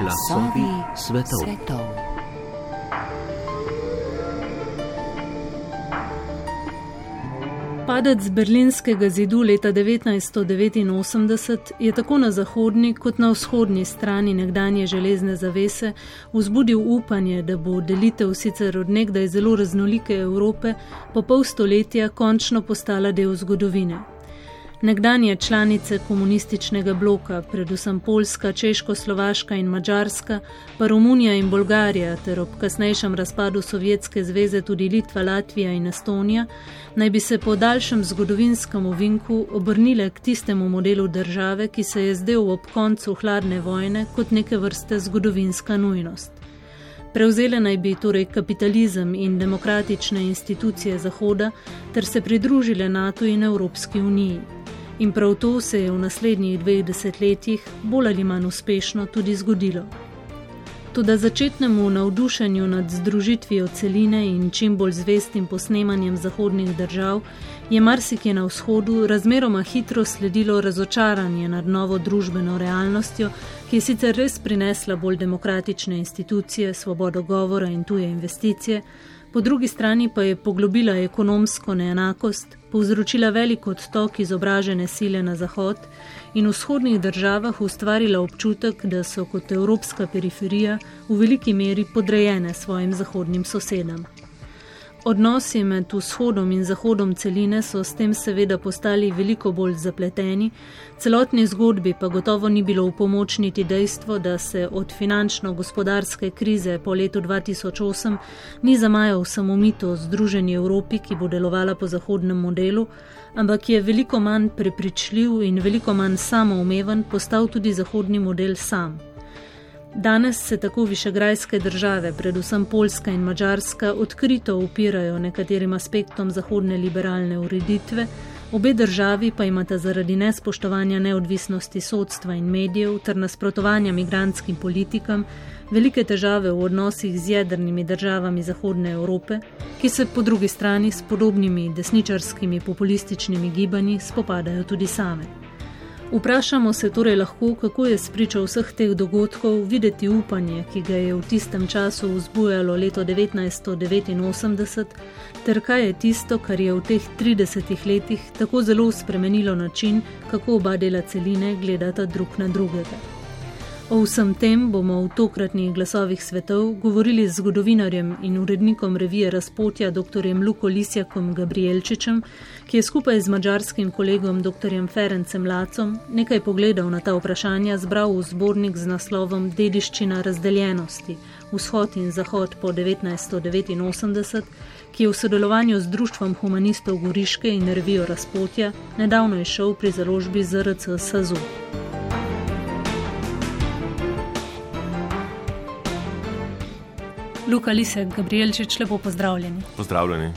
Glasovi svetov. svetov. Padec berlinskega zidu leta 1989 je tako na zahodni kot na vzhodni strani nekdanje železne zavese vzbudil upanje, da bo delitev sicer od nekdaj zelo raznolike Evrope po pol stoletja končno postala del zgodovine. Nekdanje članice komunističnega bloka, predvsem Poljska, Češko-Slovaška in Mačarska, pa Romunija in Bolgarija, ter ob kasnejšem razpadu Sovjetske zveze tudi Litva, Latvija in Estonija, naj bi se po daljšem zgodovinskem ovinku obrnile k tistemu modelu države, ki se je zdel ob koncu hladne vojne kot neke vrste zgodovinska nujnost. Prevzele naj bi torej kapitalizem in demokratične institucije Zahoda ter se pridružile NATO in Evropski uniji. In prav to se je v naslednjih dveh desetletjih bolj ali manj uspešno tudi zgodilo. Tudi začetnemu navdušenju nad združitvijo celine in čim bolj zvestim posnemanjem zahodnih držav je marsikje na vzhodu razmeroma hitro sledilo razočaranje nad novo družbeno realnostjo, ki je sicer res prinesla bolj demokratične institucije, svobodo govora in tuje investicije, po drugi strani pa je poglobila ekonomsko neenakost, povzročila velik odtok izobražene sile na zahod in v vzhodnih državah ustvarila občutek, da so kot evropska periferija v veliki meri podrejene svojim zahodnim sosedam. Odnosi med vzhodom in zahodom celine so s tem seveda postali veliko bolj zapleteni, celotni zgodbi pa gotovo ni bilo v pomoč niti dejstvo, da se od finančno-gospodarske krize po letu 2008 ni zamajal samo mito o združeni Evropi, ki bo delovala po zahodnem modelu, ampak je veliko manj prepričljiv in veliko manj samoumeven postal tudi zahodni model sam. Danes se tako višegrajske države, predvsem Poljska in Mačarska, odkrito upirajo nekaterim aspektom zahodne liberalne ureditve, obe državi pa imata zaradi nespoštovanja neodvisnosti sodstva in medijev ter nasprotovanja migranskim politikam velike težave v odnosih z jedrnimi državami Zahodne Evrope, ki se po drugi strani s podobnimi desničarskimi populističnimi gibanji spopadajo tudi same. Vprašamo se torej lahko, kako je spričo vseh teh dogodkov videti upanje, ki ga je v tistem času vzbujalo leto 1989, ter kaj je tisto, kar je v teh 30 letih tako zelo spremenilo način, kako oba dela celine gledata drug na drugega. O vsem tem bomo v tokratnih glasovih svetov govorili z zgodovinarjem in urednikom revije Razpotja dr. Luko Lisjakom Gabrielčičem, ki je skupaj z mađarskim kolegom dr. Ferencem Lacom nekaj pogledov na ta vprašanja zbral v zbornik z naslovom Dediščina razdeljenosti Vzhod in Zahod po 1989, ki je v sodelovanju z Društvom humanistov Goriške in revijo Razpotja nedavno išel pri založbi ZRC Sazu. Luka Lisek, Gabrielčič, lepo pozdravljeni. Pozdravljeni.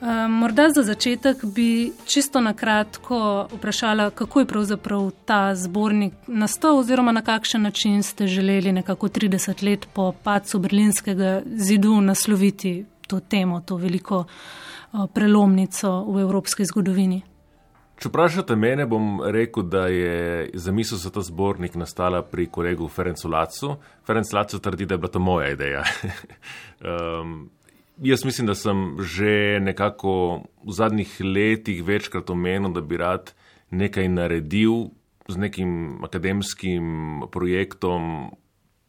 Uh, morda za začetek bi čisto na kratko vprašala, kako je pravzaprav ta zbornik nastal, oziroma na kakšen način ste želeli nekako 30 let po padcu Berlinskega zidu nasloviti to temo, to veliko uh, prelomnico v evropski zgodovini. Če vprašate mene, bom rekel, da je zamisel za ta zbornik nastala pri kolegu Ferencu Lacu. Ferenc Lacu trdi, da je bila to moja ideja. um, jaz mislim, da sem že nekako v zadnjih letih večkrat omenil, da bi rad nekaj naredil z nekim akademskim projektom,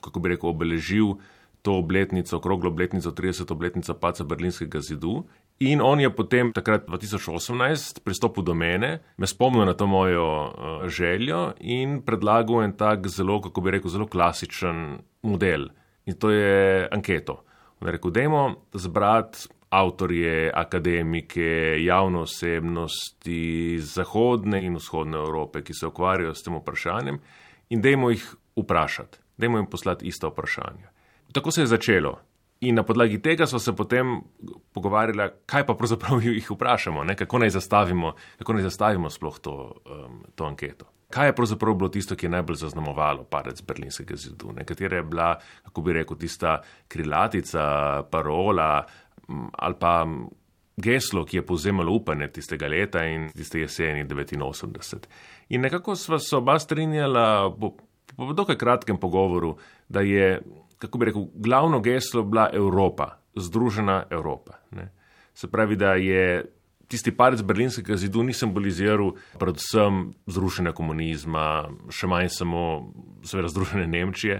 kako bi rekel, obeležil to obletnico, okroglo obletnico, 30. obletnico paca Berlinskega zidu In on je potem, takrat 2018, pristopil do mene, me spomnil na to mojo uh, željo in predlagal en tak zelo, kako bi rekel, zelo klasičen model. In to je anketo. On je rekel, dajmo zbrati avtorje, akademike, javne osebnosti zahodne in vzhodne Evrope, ki se ukvarjajo s tem vprašanjem in dajmo jih vprašati, dajmo jim poslati ista vprašanja. Tako se je začelo. In na podlagi tega smo se potem pogovarjali, kaj pa pravzaprav jih vprašamo, ne? kako naj zastavimo, kako naj zastavimo sploh to, um, to anketo. Kaj je pravzaprav bilo tisto, ki je najbolj zaznamovalo padec Berlinskega zidu? Nekatera je bila, kako bi rekel, tista krilatica, parola ali pa geslo, ki je povzemalo upanje tistega leta in tiste jeseni 89. In nekako sva se oba strinjala, po dokaj kratkem pogovoru, da je, kako bi rekel, glavno geslo bila Evropa, združena Evropa. Ne. Se pravi, da je tisti parec berlinskega zidu ni simboliziral predvsem zrušene komunizma, še manj samo, seveda, združene Nemčije.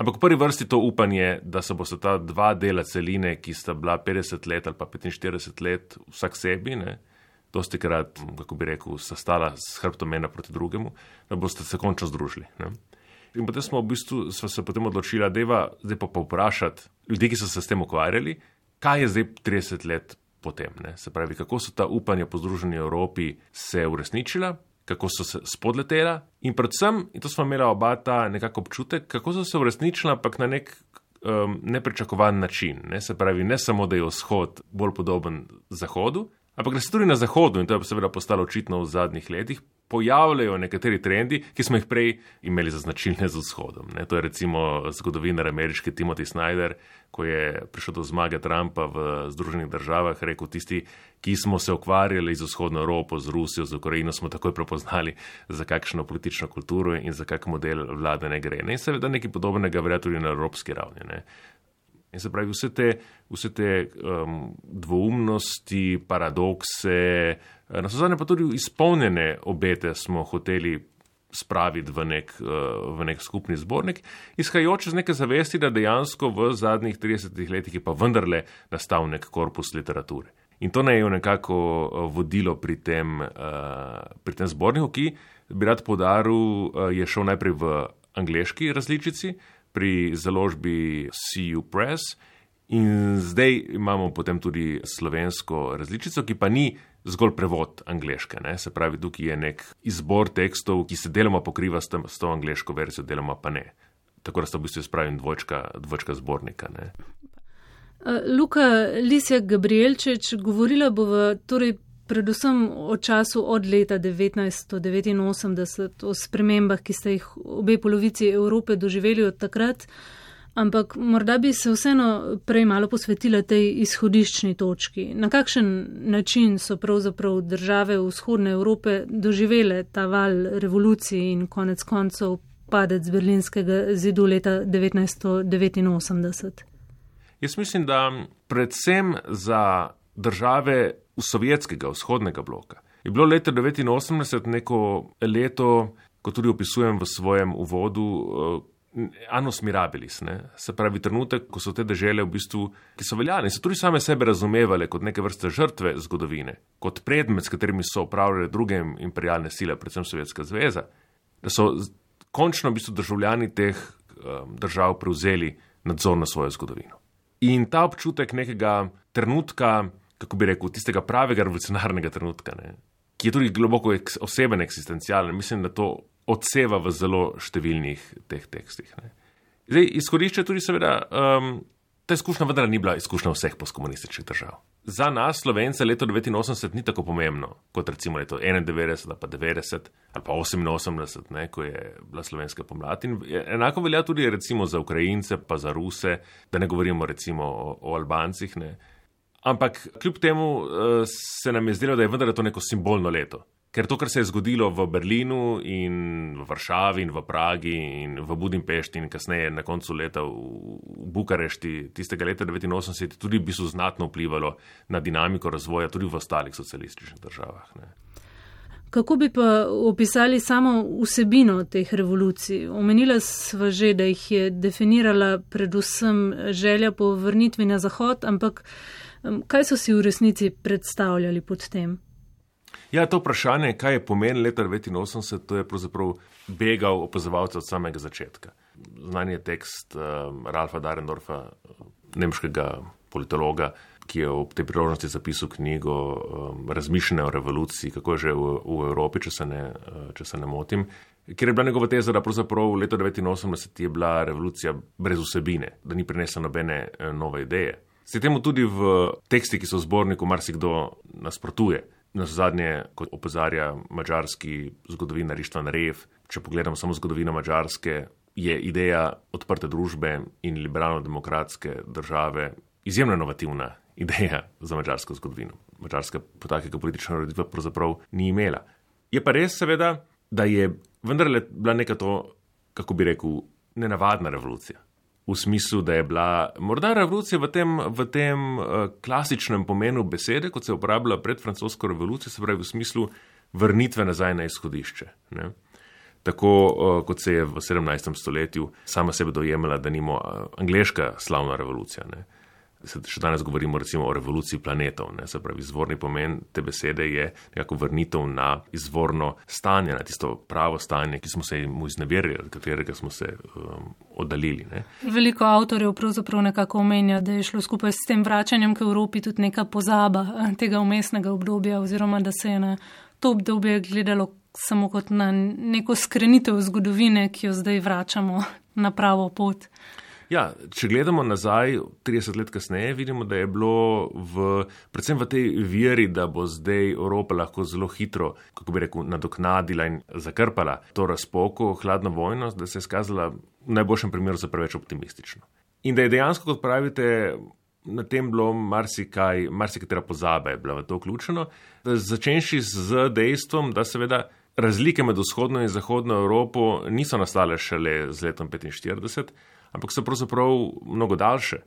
Ampak v prvi vrsti to upanje, da se bo se ta dva dela celine, ki sta bila 50 let ali pa 45 let vsak sebi, ne, dosti krat, kako bi rekel, sestala s hrbtom ena proti drugemu, da boste se končno združili. Ne. In potem smo v bistvu se potem odločili, da je zdaj pa povprašati ljudi, ki so se s tem ukvarjali, kaj je zdaj 30 let potem. Ne? Se pravi, kako so ta upanja po Združeni Evropi se uresničila, kako so se spodletela in predvsem, in to smo imeli oba ta nekako občutek, kako so se uresničila, ampak na nek um, nepričakovan način. Ne? Se pravi, ne samo, da je vzhod bolj podoben Zahodu, ampak da se tudi na Zahodu, in to je seveda postalo očitno v zadnjih letih, pojavljajo nekateri trendi, ki smo jih prej imeli za značilne z vzhodom. Ne? To je recimo zgodovinar ameriški Timothy Snyder, ko je prišel do zmage Trumpa v Združenih državah, rekel tisti, ki smo se ukvarjali z vzhodno Evropo, z Rusijo, z Ukrajino, smo takoj prepoznali, za kakšno politično kulturo in za kak model vlade ne gre. Ne? In seveda nekaj podobnega verja tudi na evropski ravni. Ne? In se pravi, vse te, vse te um, dvoumnosti, paradokse, na vse zadnje pa tudi izpolnjene obete smo hoteli spraviti v nek, uh, v nek skupni zbornik, izhajajoč iz neke zavesti, da dejansko v zadnjih 30 letih je pa vendarle nastal nek korpus literature. In to naj je nekako uh, vodilo pri tem, uh, pri tem zborniku, ki bi rad podaril, uh, je šel najprej v angliški različici, pri založbi CU Press. In zdaj imamo potem tudi slovensko različico, ki pa ni zgolj prevod angliške. Ne? Se pravi, tukaj je nek izbor tekstov, ki se deloma pokriva s, tem, s to angliško verzijo, deloma pa ne. Tako da sta v bistvu spravim dvočka, dvočka zbornika. Ne? Luka Lisja Gabrielčeč, govorila bo v torej predvsem o času od leta 1989, o spremembah, ki ste jih obe polovici Evrope doživeli od takrat, ampak morda bi se vseeno prej malo posvetila tej izhodiščni točki. Na kakšen način so pravzaprav države vzhodne Evrope doživele ta val revolucije in konec koncev padec berlinskega zidu leta 1989? Jaz mislim, da predvsem za države sovjetskega vzhodnega bloka. Je bilo leta 1989 neko leto, kot tudi opisujem v svojem uvodu, uh, Anus Mirabilis, ne? se pravi trenutek, ko so te države, v bistvu, ki so veljale, so tudi same sebe razumevale kot neke vrste žrtve zgodovine, kot predmet, s katerimi so upravljale druge imperialne sile, predvsem Sovjetska zveza, da so končno v bistvu državljani teh um, držav prevzeli nadzor na svojo zgodovino. In ta občutek nekega trenutka, kako bi rekel, tistega pravega revolucionarnega trenutka, ne, ki je tudi globoko oseben, eksistencialen. Mislim, da to odseva v zelo številnih teh tekstih. Ne. Zdaj, izkorišča tudi, seveda, um, ta izkušnja vendar ni bila izkušnja vseh postkomunističnih držav. Za nas, Slovence, leto 1989 ni tako pomembno kot recimo leto 91 ali pa 90 ali pa 88, ne, ko je bila slovenska pomlad. In enako velja tudi recimo za Ukrajince, pa za Ruse, da ne govorimo recimo o, o Albancih. Ne. Ampak kljub temu uh, se nam je zdelo, da je vendar to neko simbolno leto. Ker to, kar se je zgodilo v Berlinu in v Varšavi in v Pragi in v Budimpešti in kasneje na koncu leta v Bukarešti tistega leta 1989, tudi bi so znatno vplivalo na dinamiko razvoja tudi v ostalih socialističnih državah. Ne. Kako bi pa opisali samo vsebino teh revolucij? Omenila sva že, da jih je definirala predvsem želja po vrnitvi na Zahod, ampak Kaj so si v resnici predstavljali pod tem? Ja, to vprašanje, kaj je pomen leta 1989, to je pravzaprav begal opazovalce od samega začetka. Znan je tekst um, Ralfa Darendorfa, nemškega politologa, ki je ob tej priložnosti zapisal knjigo um, Razmišljanje o revoluciji, kako je že v, v Evropi, če se, ne, če se ne motim. Ker je bila njegova teza, da pravzaprav v letu 1989 je bila revolucija brez vsebine, da ni prinesla nobene nove ideje. Se temu tudi v teksti, ki so v zborniku, marsikdo nasprotuje. Na zadnje, kot opozarja mačarski zgodovinar Ištvan Rev, če pogledamo samo zgodovino Mačarske, je ideja odprte družbe in liberalno-demokratske države izjemno inovativna ideja za mačarsko zgodovino. Mačarska po takega političnega roditva pravzaprav ni imela. Je pa res, seveda, da je vendarle bila neka to kako bi rekel, nenavadna revolucija. V smislu, da je bila morda revolucija v tem, v tem uh, klasičnem pomenu besede, kot se je uporabljala pred francosko revolucijo, se pravi v smislu vrnitve nazaj na izhodišče. Ne? Tako uh, kot se je v 17. stoletju sama sebe dojemala, da nimo uh, angliška slavna revolucija. Ne? Še danes govorimo recimo o revoluciji planetov. Ne? Se pravi, izvorni pomen te besede je nekako vrnitev na izvorno stanje, na tisto pravo stanje, ki smo se mu izneverili, od katerega smo se um, oddaljili. Ne? Veliko avtorjev pravzaprav nekako omenja, da je šlo skupaj s tem vračanjem k Evropi tudi neka pozaba eh, tega umestnega obdobja oziroma da se je na to obdobje gledalo samo kot na neko skrenitev zgodovine, ki jo zdaj vračamo na pravo pot. Ja, če gledamo nazaj, 30 let kasneje, vidimo, da je bilo v, predvsem v tej veri, da bo zdaj Evropa lahko zelo hitro, kako bi rekel, nadoknadila in zakrpala to razpoko, hladno vojno, da se je skazala v najboljšem primeru za preveč optimistično. In da je dejansko, kot pravite, na tem bilo marsikaj, marsikatera pozaba je bila v to vključeno, začenši z dejstvom, da seveda. Razlike med vzhodno in zahodno Evropo niso nastale šele z letom 1945, ampak so pravzaprav mnogo daljše.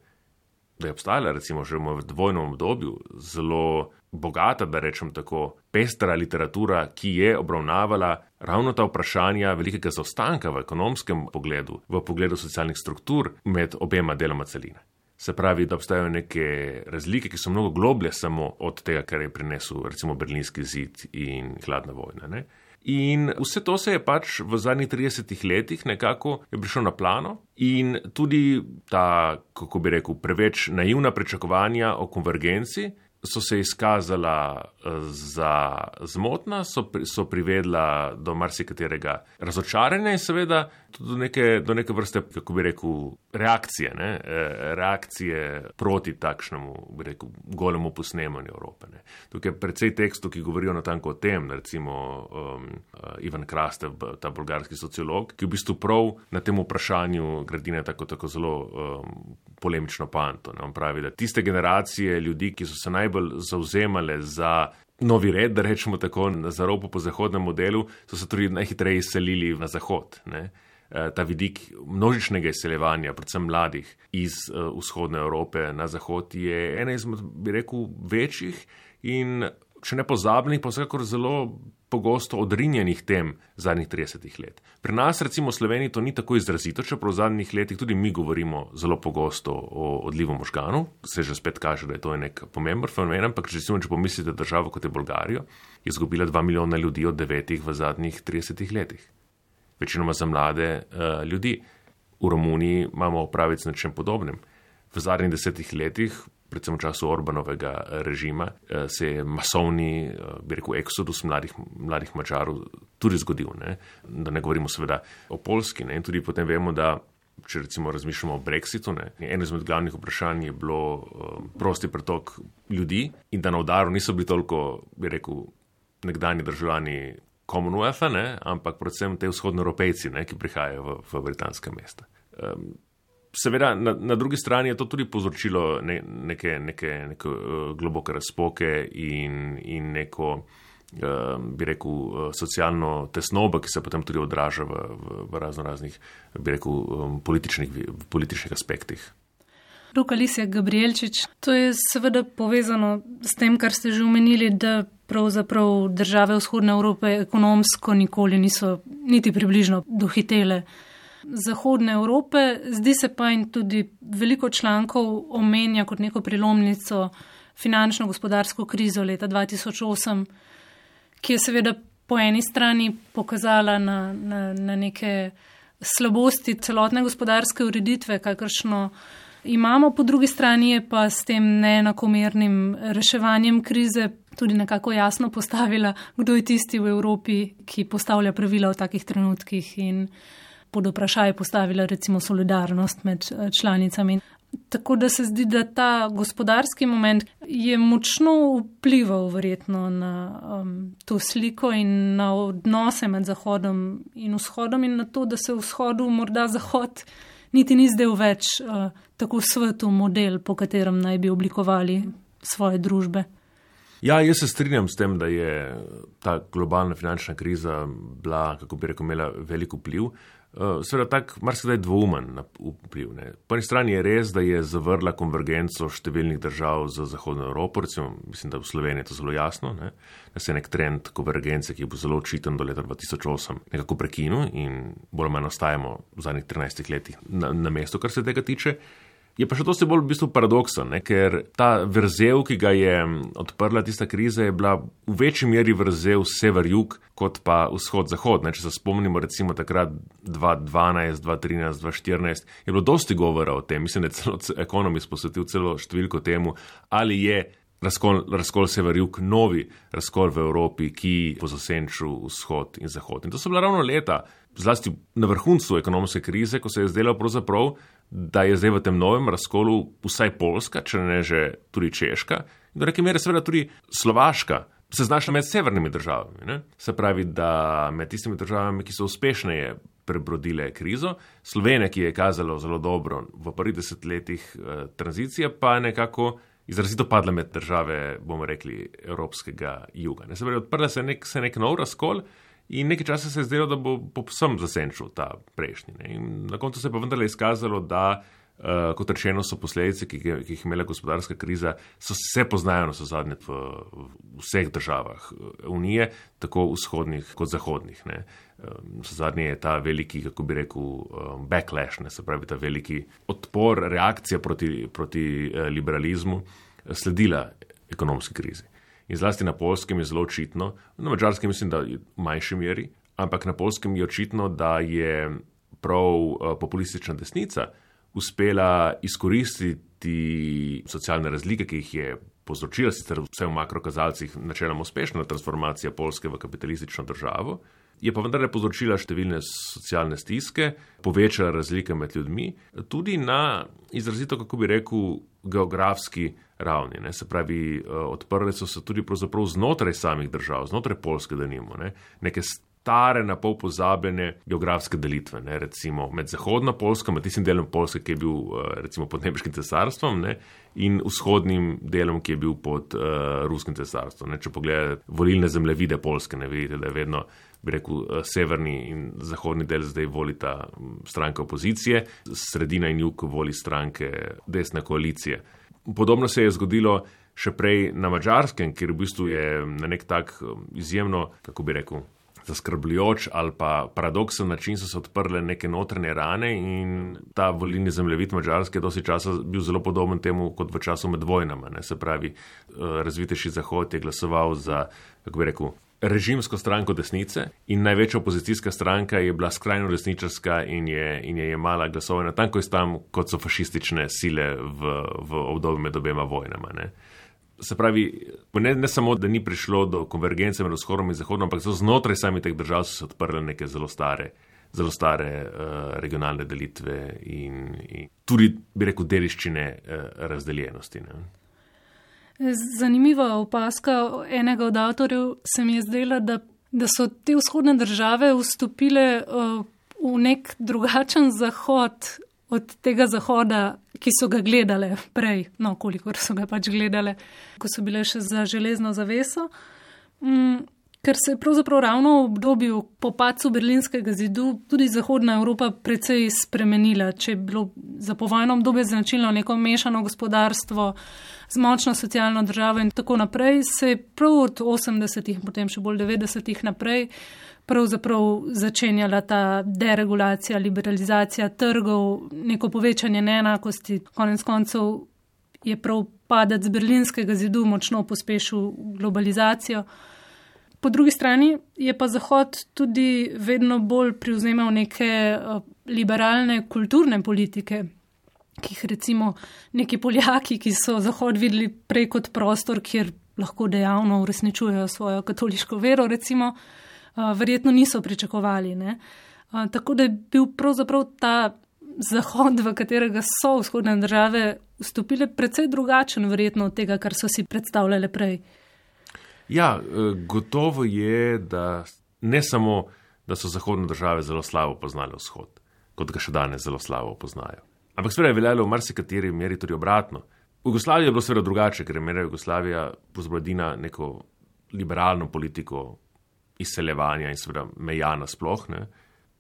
Da je obstajala, recimo, že v dvojnem obdobju zelo bogata, da rečem tako, pestra literatura, ki je obravnavala ravno ta vprašanja velikega zaostanka v ekonomskem pogledu, v pogledu socialnih struktur med obema deloma celine. Se pravi, da obstajajo neke razlike, ki so mnogo globlje samo od tega, kar je prinesel recimo berlinski zid in hladna vojna. Ne? In vse to se je pač v zadnjih 30 letih nekako prišlo na plano, in tudi ta, kako bi rekel, preveč naivna pričakovanja o konvergenci so se izkazala eh, za zmotna, so, so privedla do marsikaterega razočaranja in seveda tudi do neke, do neke vrste, kako bi rekel, reakcije, ne? Eh, reakcije proti takšnemu, bi rekel, golemu posnemanju Evrope. Ne? Tukaj je precej tekstov, ki govorijo natanko o tem, recimo um, Ivan Krastev, ta bolgarski sociolog, ki v bistvu prav na tem vprašanju gradi tako, tako zelo um, polemično panto. Ne? On pravi, da tiste generacije ljudi, ki so se najbolj najbolj zauzemale za novi red, da rečemo tako, za ropo po zahodnem modelu, so se tudi najhitreje izselili na zahod. Ne? E, ta vidik množičnega izseljevanja, predvsem mladih iz uh, vzhodne Evrope na zahod, je ena izmed, bi rekel, večjih in če ne pozabnih, pa vsekakor zelo pogosto odrinjenih tem zadnjih 30 let. Pri nas, recimo v Sloveniji, to ni tako izrazito, čeprav v zadnjih letih tudi mi govorimo zelo pogosto o odlivu možganov, se že spet kaže, da je to nek pomemben fenomen, ampak če, recimo, če pomislite državo kot je Bolgarijo, je izgubila 2 milijona ljudi od devetih v zadnjih 30 letih. Večinoma za mlade uh, ljudi. V Romuniji imamo opraviti z nečem podobnim. V zadnjih desetih letih predvsem v času Orbanovega režima, eh, se je masovni, eh, bi rekel, eksodus mladih, mladih mačarov tudi zgodil. Ne? Da ne govorimo seveda o Polski. Ne? In tudi potem vemo, da če recimo razmišljamo o Brexitu, ne? eno izmed glavnih vprašanj je bilo eh, prosti pretok ljudi in da na udaru niso bili toliko, bi rekel, nekdani državljani Commonwealtha, ne? ampak predvsem te vzhodnoevropejci, ki prihajajo v, v britanske mesta. Um, Seveda, na, na drugi strani je to tudi povzročilo ne, neke, neke, neke uh, globoke razpoke in, in neko, uh, bi rekel, uh, socialno tesnobo, ki se potem tudi odraža v, v, v razno raznih, bi rekel, um, političnih, političnih aspektih. Ruka Lisija Gabrielčič, to je seveda povezano s tem, kar ste že omenili, da pravzaprav države vzhodne Evrope ekonomsko nikoli niso niti približno dohitele Zahodne Evrope, zdi se pa in tudi veliko člankov omenja kot neko prelomnico finančno-gospodarsko krizo leta 2008, ki je seveda po eni strani pokazala na, na, na neke slabosti celotne gospodarske ureditve, kakršno imamo, po drugi strani je pa s tem neenakomernim reševanjem krize tudi nekako jasno postavila, kdo je tisti v Evropi, ki postavlja pravila v takih trenutkih. In pod vprašaj postavila recimo solidarnost med eh, članicami. Tako da se zdi, da ta gospodarski moment je močno vplival verjetno na um, to sliko in na odnose med Zahodom in Vzhodom in na to, da se v Vzhodu morda Zahod niti ni zdel več uh, tako svetu model, po katerem naj bi oblikovali svoje družbe. Ja, jaz se strinjam s tem, da je ta globalna finančna kriza bila, kako bi rekel, imela veliko vpliv. Uh, seveda, tako marsikdaj dvoumen vpliv. Ne. Po eni strani je res, da je zavrla konvergenco številnih držav z Zahodno Evropo, recimo, mislim, da v Sloveniji je to zelo jasno, ne. da se je nek trend konvergence, ki bil zelo očiten do leta 2008, nekako prekinil in bolj ali manj ostajamo v zadnjih 13 letih na, na mestu, kar se tega tiče. Je pa še dosti bolj v bistvu paradoksen, ne? ker ta vrzel, ki ga je odprla tista kriza, je bila v večji meri vrzel sever-jug kot pa vzhod-zahod. Če se spomnimo recimo takrat 2012, 2013, 2014, je bilo dosti govora o tem, mislim, da je celo ekonomist posvetil celo številko temu, ali je razkol, razkol sever-jug novi razkol v Evropi, ki bo zasenčil vzhod in zahod. In to so bila ravno leta, zlasti na vrhuncu ekonomske krize, ko se je zdelo pravzaprav, da je zdaj v tem novem razkolu vsaj Poljska, če ne že tudi Češka, in do neke mere seveda tudi Slovaška. Se znašla med severnimi državami. Ne? Se pravi, da med tistimi državami, ki so uspešneje prebrodile krizo, Slovenija, ki je kazala zelo dobro v prvih desetletjih eh, tranzicije, pa nekako izrazito padla med države, bomo rekli, evropskega juga. Ne? Se pravi, odprla se je nek, nek nov razkol, In nekaj časa se je zdelo, da bo povsem zasenčil ta prejšnji. Ne. In na koncu se je pa vendarle izkazalo, da, uh, kot rečeno, so posledice, ki, ki jih je imela gospodarska kriza, so se poznajo na zadnje v, v vseh državah eh, Unije, tako vzhodnih kot zahodnih. Um, zadnje je ta veliki, kako bi rekel, um, backlash, ne, se pravi ta veliki odpor, reakcija proti, proti uh, liberalizmu, sledila ekonomski krizi. In zlasti na polskem je zelo očitno, na mačarskem mislim, da je v manjši meri, ampak na polskem je očitno, da je prav eh, populistična desnica uspela izkoristiti socialne razlike, ki jih je povzročila sicer vse v makrokazalcih načeloma uspešna transformacija Polske v kapitalistično državo, je pa vendarle povzročila številne socialne stiske, povečala razlike med ljudmi, tudi na izrazito, kako bi rekel, geografski ravni. Ne. Se pravi, eh, odprle so se tudi znotraj samih držav, znotraj Polske, da nimamo ne. neke stare, na pol pozabljene geografske delitve, ne. recimo med zahodno Polsko, med tistim delom Polske, ki je bil eh, recimo pod Nemškim cesarstvom ne, in vzhodnim delom, ki je bil pod uh, Ruskim cesarstvom. Če pogledate volilne zemljevide Polske, ne vidite, da je vedno. Bi rekel, severni in zahodni del zdaj volita stranke opozicije, sredina in jug voli stranke desne koalicije. Podobno se je zgodilo še prej na Mačarskem, kjer v bistvu je na nek tak um, izjemno, kako bi rekel, zaskrbljujoč ali pa paradoksen način so se odprle neke notranje rane in ta volilni zemljevid Mačarske je dosti časa bil zelo podoben temu kot v času med vojnama. Ne? Se pravi, uh, razvitejši Zahod je glasoval za, kako bi rekel, režimsko stranko desnice in največja opozicijska stranka je bila skrajno desničarska in je, in je imala glasove na tanko iz tam, kot so fašistične sile v, v obdobju med obema vojnama. Ne. Se pravi, ne, ne samo, da ni prišlo do konvergence med vzhodom in zahodom, ampak znotraj samih teh držav so se odprle neke zelo stare, zelo stare uh, regionalne delitve in, in tudi, bi rekel, deliščine uh, razdeljenosti. Ne. Zanimiva opaska enega od avtorjev se mi je zdela, da, da so te vzhodne države vstopile uh, v nek drugačen zahod od tega zahoda, ki so ga gledale prej, no, kolikor so ga pač gledale, ko so bile še za železno zaveso. Um, ker se je pravzaprav ravno v obdobju po pacu berlinskega zidu tudi Zahodna Evropa precej spremenila. Če je bilo za povojno obdobje značilno neko mešano gospodarstvo z močno socialno državo in tako naprej, se je prav od 80-ih, potem še bolj 90-ih naprej, pravzaprav začenjala ta deregulacija, liberalizacija trgov, neko povečanje neenakosti. Konec koncev je prav padec berlinskega zidu močno pospešil globalizacijo. Po drugi strani je pa Zahod tudi vedno bolj privzemal neke eh, liberalne kulturne politike, ki jih recimo neki Poljaki, ki so Zahod videli prej kot prostor, kjer lahko dejavno uresničujejo svojo katoliško vero, recimo, eh, verjetno niso pričakovali. Ne? Eh, tako da je bil pravzaprav ta Zahod, v katerega so vzhodne države vstopile, precej drugačen verjetno od tega, kar so si predstavljale prej. Ja, eh, gotovo je, da ne samo, da so zahodne države zelo slabo poznale vzhod, kot ga še danes zelo slabo poznajo. Ampak seveda je veljalo v marsikateri meri tudi obratno. V Jugoslaviji je bilo seveda drugače, ker je imela Jugoslavija pozbrodina neko liberalno politiko izseljevanja in seveda meja nasploh. Ne.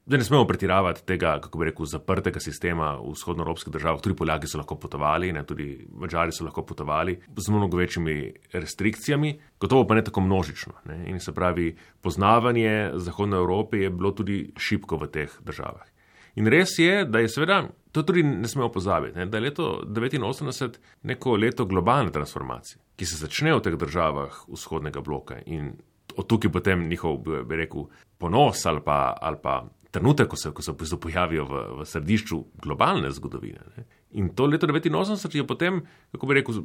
da ne smemo pretiravati tega, kako bi rekel, zaprtega sistema v vzhodnoevropskih državah. Tudi Poljaki so lahko potovali, ne, tudi Mačari so lahko potovali z mnogo večjimi restrikcijami, gotovo pa ne tako množično. Ne. In se pravi, poznavanje Zahodne Evrope je bilo tudi šipko v teh državah. In res je, da je seveda, to tudi ne smemo pozabiti, ne, da je leto 1989 neko leto globalne transformacije, ki se začne v teh državah vzhodnega bloka in od tukaj potem njihov, bi rekel, ponos ali pa, ali pa trenutek, ko se, ko se pojavijo v, v središču globalne zgodovine. Ne. In to leto 1989 je potem, kako bi rekel,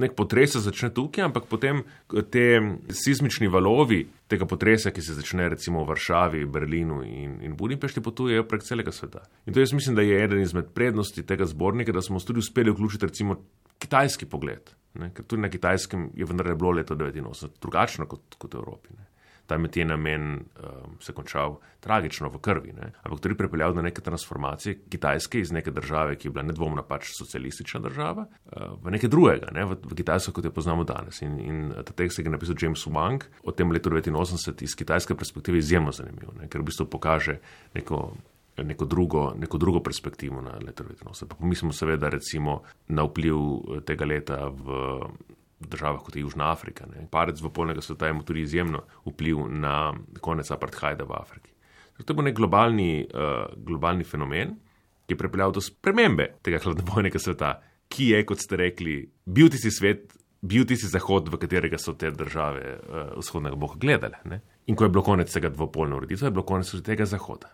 nek potres začne tukaj, ampak potem te sismični valovi tega potresa, ki se začne recimo v Varšavi, Berlinu in, in Budimpešti, potujejo prek celega sveta. In to jaz mislim, da je eden izmed prednosti tega zbornika, da smo tudi uspeli vključiti recimo kitajski pogled. Ne, ker tudi na kitajskem je vendar bilo leto 1989 drugačno kot, kot v Evropi. Ne tam je ti namen um, se končal tragično v krvi. Ne? Ampak to je pripeljalo do neke transformacije Kitajske iz neke države, ki je bila nedvomno pač socialistična država, uh, v nekaj drugega, ne? v, v Kitajsko, kot jo poznamo danes. In, in ta tekst je napisal James Wang o tem letu 1989 iz kitajske perspektive izjemno zanimiv, ne? ker v bistvu pokaže neko. Neko drugo, neko drugo perspektivo na leto 1989. Pomislimo seveda recimo na vpliv tega leta v državah kot je Južna Afrika. Ne. Parec v polnega sveta ima tudi izjemno vpliv na konec apartheida v Afriki. To je bil nek globalni, uh, globalni fenomen, ki je pripeljal do spremembe tega hladnobojnega sveta, ki je, kot ste rekli, bil tisti svet, bil tisti zahod, v katerega so te države uh, vzhodnega boga gledale. Ne. In ko je bilo konec tega dvopolne ureditve, je bilo konec tega zahoda.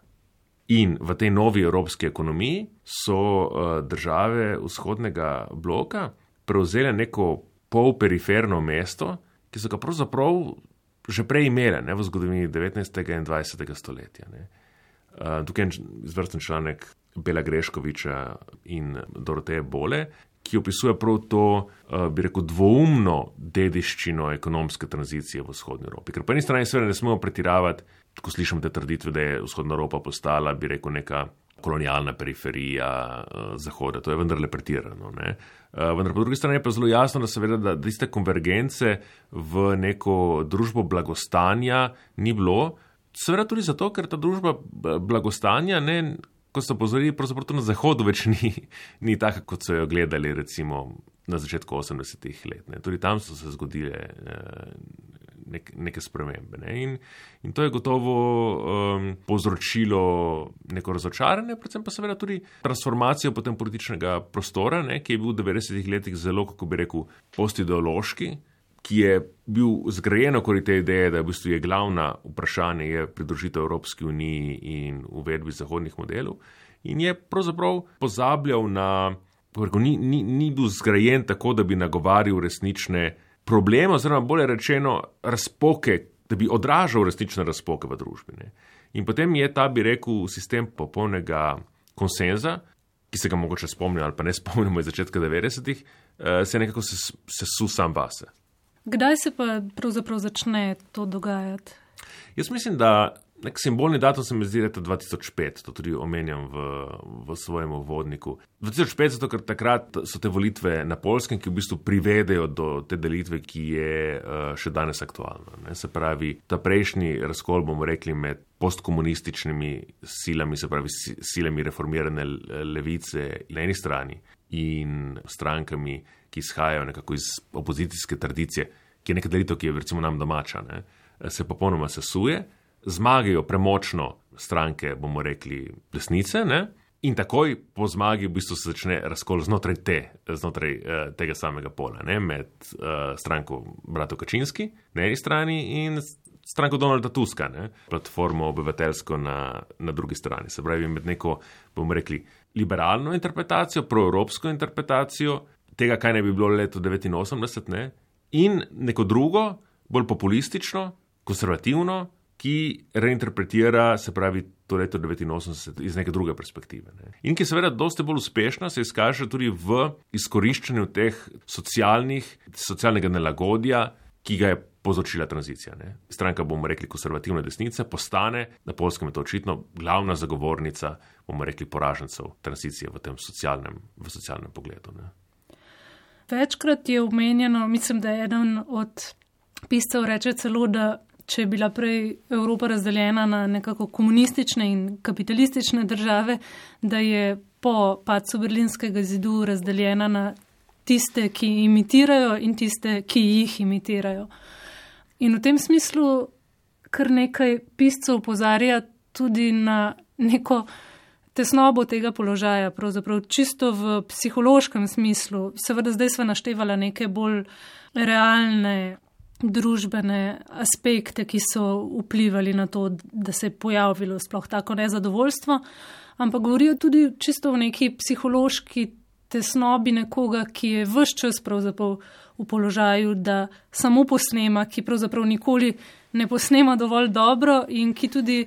In v tej novi evropski ekonomiji so uh, države vzhodnega bloka prevzele neko polperiferno mesto, ki so ga pravzaprav že prej imele ne, v zgodovini 19. in 20. stoletja. Uh, tukaj je izvrsten članek Bela Greškoviča in Doroteje Bole, ki opisuje prav to, uh, bi rekel, dvoumno dediščino ekonomske tranzicije v vzhodni Evropi. Ker po eni strani seveda ne smemo pretiravati, ko slišimo te trditve, da je vzhodna Evropa postala, bi rekel, neka kolonialna periferija uh, Zahoda. To je vendarle pretirano. Uh, vendar po drugi strani je pa zelo jasno, da seveda, da tiste konvergence v neko družbo blagostanja ni bilo. Seveda tudi zato, ker ta družba blagostanja, ne, ko so pozorili, pravzaprav na Zahodu več ni, ni taka, kot so jo gledali recimo na začetku 80-ih let. Ne. Tudi tam so se zgodile. Uh, nek, neke spremembe. Ne? In, in to je gotovo um, povzročilo neko razočaranje, predvsem pa seveda tudi transformacijo potem političnega prostora, ne? ki je bil v 90-ih letih zelo, kako bi rekel, postideološki. Ki je bil zgrajen okoli te ideje, da je v bistvu je glavna vprašanje je pridružitev Evropski uniji in uvedbi zahodnih modelov, in je pravzaprav pozabljal na, ni, ni, ni bil zgrajen tako, da bi nagovarjal resnične problem, oziroma bolje rečeno, razpoke, da bi odražal resnične razpoke v družbi. Ne. In potem je ta, bi rekel, sistem popolnega konsenza, ki se ga mogoče spomnimo ali pa ne spomnimo iz začetka 90-ih, eh, se nekako sesu sam vase. Kdaj se pa pravzaprav začne to dogajati? Jaz mislim, da nek simbolni datum se mi zdi leta 2005, to tudi omenjam v, v svojem uvodniku. 2005, zato ker takrat so te volitve na polskem, ki v bistvu privedejo do te delitve, ki je uh, še danes aktualna. Ne? Se pravi, ta prejšnji razkol, bomo rekli, med postkomunističnimi silami, se pravi silami reformirane levice na eni strani in strankami, ki izhajajo nekako iz opozicijske tradicije, ki je neka delitev, ki je recimo nam domača, ne? se popolnoma sesuje zmagajo premočno stranke, bomo rekli, desnice. Ne? In takoj po zmagi v bistvu se začne razkol znotraj, te, znotraj uh, tega samega pola, ne? med uh, stranko Brato Kačinski na eni strani in stranko Donalda Tuska, ne? platformo obyvateljsko na, na drugi strani. Se pravi, med neko, bomo rekli, liberalno interpretacijo, proevropsko interpretacijo tega, kaj ne bi bilo leto 89, ne? in neko drugo, bolj populistično, konservativno, ki reinterpretira, se pravi, to leto 89 iz neke druge perspektive. Ne. In ki seveda dosti bolj uspešna se izkaže tudi v izkoriščanju teh socialnih, socialnega nelagodja, ki ga je povzročila tranzicija. Ne. Stranka, bomo rekli, konservativne desnice, postane, na polskem je to očitno, glavna zagovornica, bomo rekli, poražencev tranzicije v tem socialnem, v socialnem pogledu. Ne. Večkrat je omenjeno, mislim, da je eden od piscev reče celo, da če je bila prej Evropa razdeljena na nekako komunistične in kapitalistične države, da je po padcu berlinskega zidu razdeljena na tiste, ki imitirajo in tiste, ki jih imitirajo. In v tem smislu kar nekaj piscev opozarja tudi na neko tesnobo tega položaja, pravzaprav čisto v psihološkem smislu. Seveda zdaj sva naštevala neke bolj realne družbene aspekte, ki so vplivali na to, da se je pojavilo sploh tako nezadovoljstvo, ampak govorijo tudi čisto v neki psihološki tesnobi nekoga, ki je vse čas pravzaprav v položaju, da samo posnema, ki pravzaprav nikoli ne posnema dovolj dobro in ki tudi,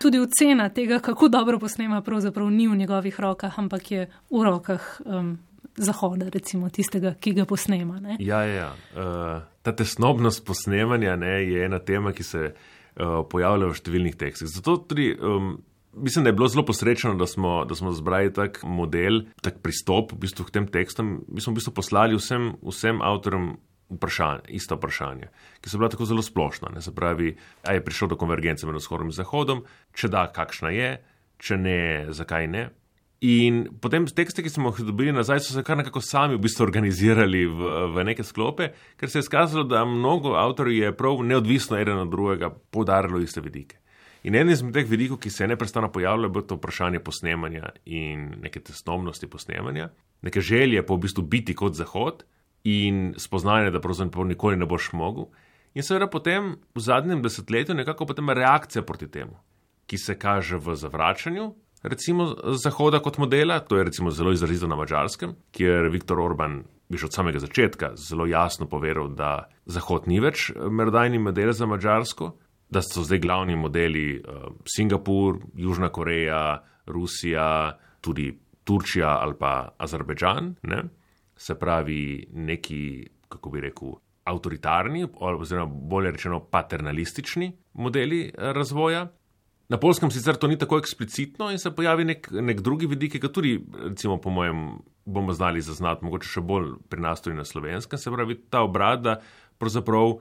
tudi ocena tega, kako dobro posnema, pravzaprav ni v njegovih rokah, ampak je v rokah um, Zahoda, recimo tistega, ki ga posnema. Ne? Ja, ja. Uh, ta tesnobnost posnemanja ne, je ena tema, ki se uh, pojavlja v številnih tekstih. Zato tudi um, Mislim, da je bilo zelo posrečeno, da smo, da smo zbrali tak model, tak pristop v bistvu k tem tekstom. Mi smo v bistvu poslali vsem, vsem avtorjem vprašanje, isto vprašanje, ki so bila tako zelo splošna. Ne? Se pravi, a je prišlo do konvergence med vzhodom in zahodom, če da, kakšna je, če ne, zakaj ne. In potem tekste, ki smo jih dobili nazaj, so se kar nekako sami v bistvu organizirali v, v neke sklope, ker se je skazalo, da mnogo avtorjev je prav neodvisno eden od drugega podarilo iste vidike. In en izmed teh vidikov, ki se je neprestano pojavljal, je bilo to vprašanje posnemanja in neke tesnobnosti posnemanja, neke želje po v bistvu biti kot Zahod in spoznanje, da pravzaprav nikoli ne boš mogel. In seveda potem v zadnjem desetletju nekako potem reakcija proti temu, ki se kaže v zavračanju. Recimo Zahoda kot modela, to je recimo zelo izrazito na mačarskem, kjer Viktor Orban že od samega začetka zelo jasno povedal, da Zahod ni več merodajni model za Mačarsko, da so zdaj glavni modeli uh, Singapur, Južna Koreja, Rusija, tudi Turčija ali pa Azerbejdžan, ne? se pravi neki, kako bi rekel, avtoritarni, oziroma bolje rečeno paternalistični modeli eh, razvoja. Na polskem sicer to ni tako eksplicitno in se pojavi nek, nek drugi vidik, ki ga tudi, recimo, po mojem, bomo znali zaznati, mogoče še bolj pri nas tudi na slovenskem, se pravi ta obrat, da pravzaprav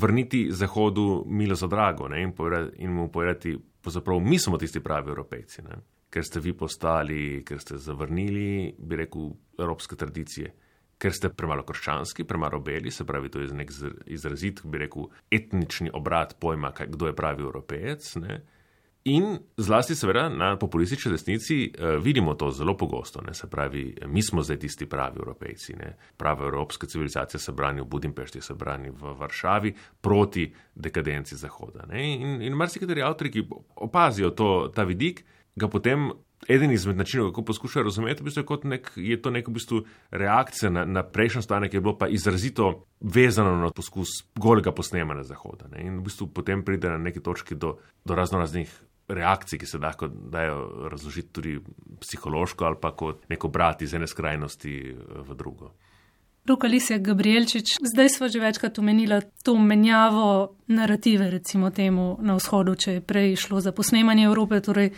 vrniti Zahodu milo za drago ne, in, povedati, in mu povedati, da mi smo tisti pravi evropejci, ne, ker ste vi postali, ker ste zavrnili, bi rekel, evropske tradicije. Ker ste premalo krščanski, premalo beli, se pravi, to je nek izrazit, bi rekel, etnični obrat pojma, kdo je pravi evropejec. Ne. In zlasti, seveda, na populistični desnici uh, vidimo to zelo pogosto. Ne? Se pravi, mi smo zdaj tisti pravi evropejci. Ne? Prava evropska civilizacija se brani v Budimpešti, se brani v Varšavi proti dekadenci Zahoda. Ne? In, in marsikateri avtori, ki opazijo to, ta vidik, ga potem. Eden izmed načinov, kako poskušajo razumeti, v bistvu je, nek, je to neka v bistvu reakcija na, na prejšnjo stanje, ki je bilo pa izrazito vezano na poskus golega posnemanja Zahoda. Ne? In v bistvu potem pride na neki točki do, do razno raznih reakcij, ki se lahko dajo razložiti tudi psihološko ali pa kot neko brat iz ene skrajnosti eh, v drugo. Ruka Lisija Gabrielčič, zdaj smo že večkrat omenila to menjavo narative, recimo temu na vzhodu, če je prej šlo za posnemanje Evrope, torej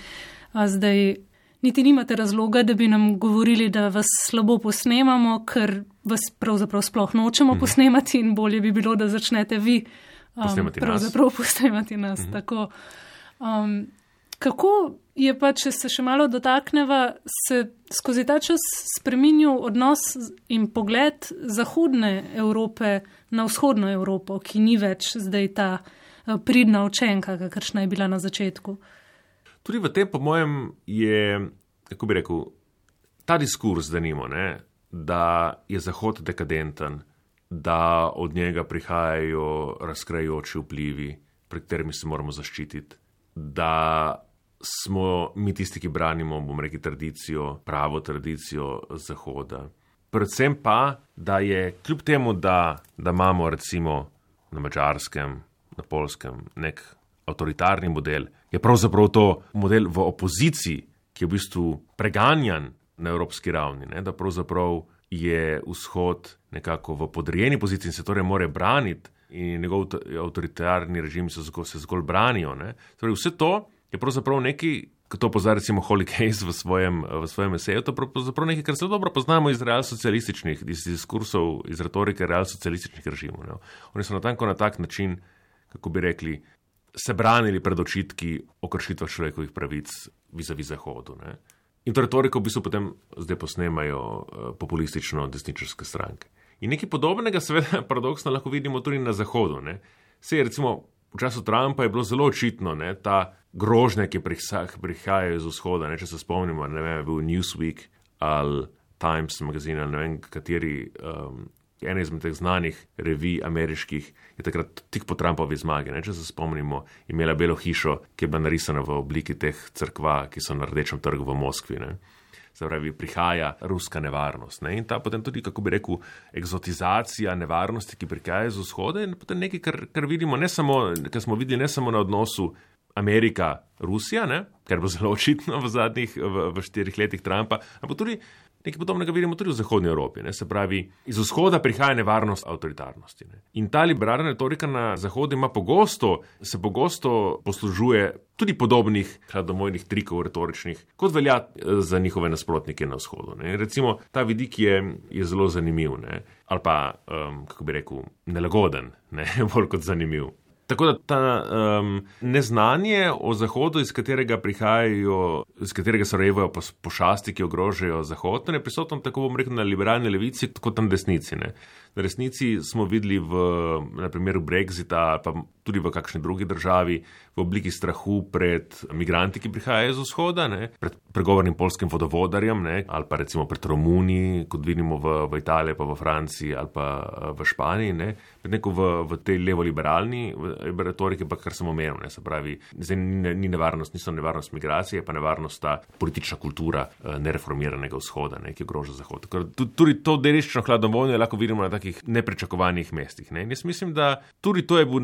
zdaj niti nimate razloga, da bi nam govorili, da vas slabo posnemamo, ker vas pravzaprav sploh nočemo mhm. posnemati in bolje bi bilo, da začnete vi um, posnemati pravzaprav nas. posnemati nas. Mhm. Tako, um, Kako je pa, če se še malo dotakneva, se skozi ta čas spremenil odnos in pogled Zahodne Evrope na vzhodno Evropo, ki ni več zdaj ta eh, pridna učenka, kakršna je bila na začetku? Tudi v tem, po mojem, je, kako bi rekel, ta diskurs, da nimo, ne, da je Zahod dekadenten, da od njega prihajajo razkrajajoči vplivi, pred katerimi se moramo zaščititi. Da smo mi tisti, ki branimo, bomo rekli, tradicijo, pravo tradicijo Zahoda. Predvsem pa, da je kljub temu, da, da imamo recimo na mačarskem, na polskem nek avtoritarni model, je pravzaprav to model v opoziciji, ki je v bistvu preganjan na evropski ravni, ne? da pravzaprav je vzhod nekako v podrejeni poziciji in se torej more braniti. In njegov avtoritarni režim se zgolj, se zgolj branijo. Torej, vse to je pravzaprav nekaj, kot to pozna recimo Holy Case v svojem, v svojem eseju, to je pravzaprav nekaj, kar zelo dobro poznamo iz realsocialističnih, iz diskursov, iz retorike realsocialističnih režimov. Ne. Oni so natanko na tak način kako bi rekli, se branili pred očitki o kršitvah človekovih pravic vizavi Zahodu. Ne. In to retoriko v bistvu potem zdaj posnemajo uh, populistično desničarske stranke. In nekaj podobnega, seveda, paradoksno lahko vidimo tudi na Zahodu. Ne. Se je recimo v času Trumpa je bilo zelo očitno, da ta grožnja, ki prihajajo iz vzhoda, ne, če se spomnimo, ne vem, bil Newsweek ali Times magazin ali ne vem, kateri um, ena izmed teh znanih revij ameriških je takrat tik po Trumpovi zmagi. Ne? Če se spomnimo, imela belo hišo, ki je bila narisana v obliki teh crkva, ki so na rdečem trgu v Moskvi. Ne? Pravi, prihaja ruska nevarnost. Ne? In ta potem tudi, kako bi rekel, eksotizacija nevarnosti, ki prihaja iz vzhoda, in potem nekaj, kar, kar vidimo, ne samo, kar smo videli ne samo na odnosu Amerika-Rusija, kar bo zelo očitno v zadnjih v, v štirih letih Trumpa, ampak tudi Nekaj podobnega vidimo tudi v Zahodnji Evropi. Ne? Se pravi, iz vzhoda prihaja nevarnost avtoritarnosti. Ne? In ta liberalna retorika na Zahodu ima pogosto, se pogosto poslužuje tudi podobnih hladomojnih trikov retoričnih, kot velja eh, za njihove nasprotnike na vzhodu. Ne? Recimo, ta vidik je, je zelo zanimiv, ne? ali pa, um, kako bi rekel, nelagoden, ne? bolj kot zanimiv. Tako da ta um, neznanje o Zahodu, iz katerega prihajajo, iz katerega se rojevajo pošasti, ki ogrožajo Zahod, je prisotno tako bom rekel na liberalni levici, kot na desnici. Ne. Na resnici smo videli v primeru Brexita, pa tudi v kakšni drugi državi, v obliki strahu pred migranti, ki prihajajo iz vzhoda, ne, pred pregovornim polskim vodovodarjem, ne, ali pa recimo pred Romuniji, kot vidimo v, v Italiji, pa v Franciji ali pa v Španiji, ne, neko v, v tej levo-liberalni retoriki, pa kar sem omenil, ne, se pravi, zdaj ni, ni nevarnost, niso nevarnost migracije, pa nevarnost ta politična kultura eh, nereformiranega vzhoda, ne, ki ogroža zahod. Tudi to deliščno hladovojno lahko vidimo na takih takih nepričakovanih mestih. Ne? In jaz mislim, da tudi to je bil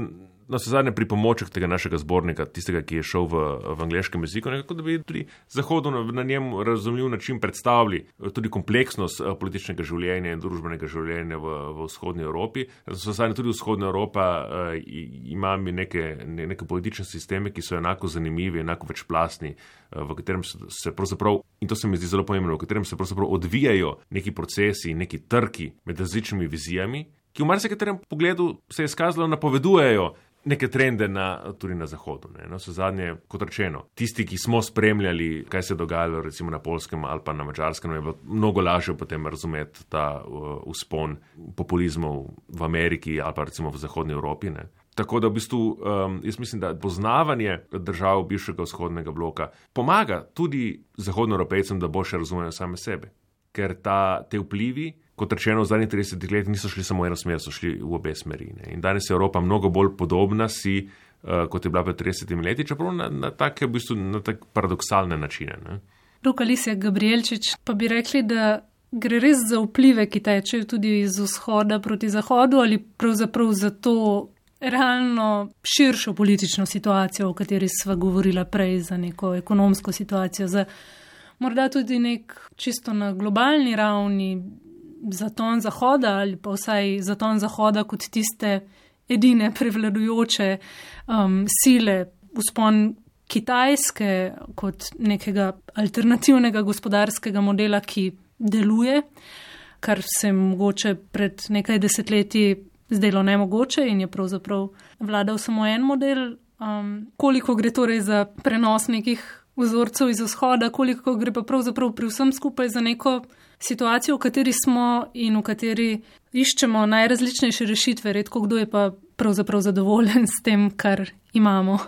na vse zadnje pripomoček tega našega zbornika, tistega, ki je šel v, v angliškem jeziku, nekako da bi tudi Zahodu na, na njem razumljiv način predstavili tudi kompleksnost eh, političnega življenja in družbenega življenja v, v vzhodnji Evropi. Vse zadnje tudi vzhodna Evropa uh, ima neke, ne, neke politične sisteme, ki so enako zanimivi, enako večplastni, uh, v katerem se, se pravzaprav, in to se mi zdi zelo pomembno, v katerem se pravzaprav odvijajo neki procesi, neki trki med različnimi vizijami. Ki v marsikaterem pogledu se je izkazalo, napovedujejo neke trende na, tudi na Zahodu. Ne. No, zadnje, kot rečeno, tisti, ki smo spremljali, kaj se je dogajalo recimo na Polskem ali pa na Mačarskem, je bilo mnogo lažje potem razumeti ta uh, uspon populizmov v Ameriki ali pa recimo v Zahodnji Evropi. Ne. Tako da v bistvu um, jaz mislim, da poznavanje držav bivšega vzhodnega bloka pomaga tudi zahodnoevropejcem, da boljše razumejo same sebe. Ker ta, te vplivi kot rečeno, v zadnjih 30 letih niso šli samo v eno smer, so šli v obe smeri. Ne. In danes je Evropa mnogo bolj podobna si, uh, kot je bila pred 30 leti, čeprav na, na take v bistvu, na tak paradoksalne načine. Rukalis je Gabrielčič, pa bi rekli, da gre res za vplive, ki tečejo tudi iz vzhoda proti zahodu ali pravzaprav za to realno širšo politično situacijo, o kateri sva govorila prej, za neko ekonomsko situacijo, za morda tudi nek čisto na globalni ravni zaton Zahoda ali pa vsaj zaton Zahoda kot tiste edine prevladujoče um, sile, uspon Kitajske kot nekega alternativnega gospodarskega modela, ki deluje, kar se mogoče pred nekaj desetletji zdelo nemogoče in je pravzaprav vladal samo en model. Um, koliko gre torej za prenos nekih vzorcev iz vzhoda, koliko gre pa pravzaprav pri vsem skupaj za neko situacijo, v kateri smo in v kateri iščemo najrazličnejše rešitve, redko kdo je pa pravzaprav zadovoljen s tem, kar imamo.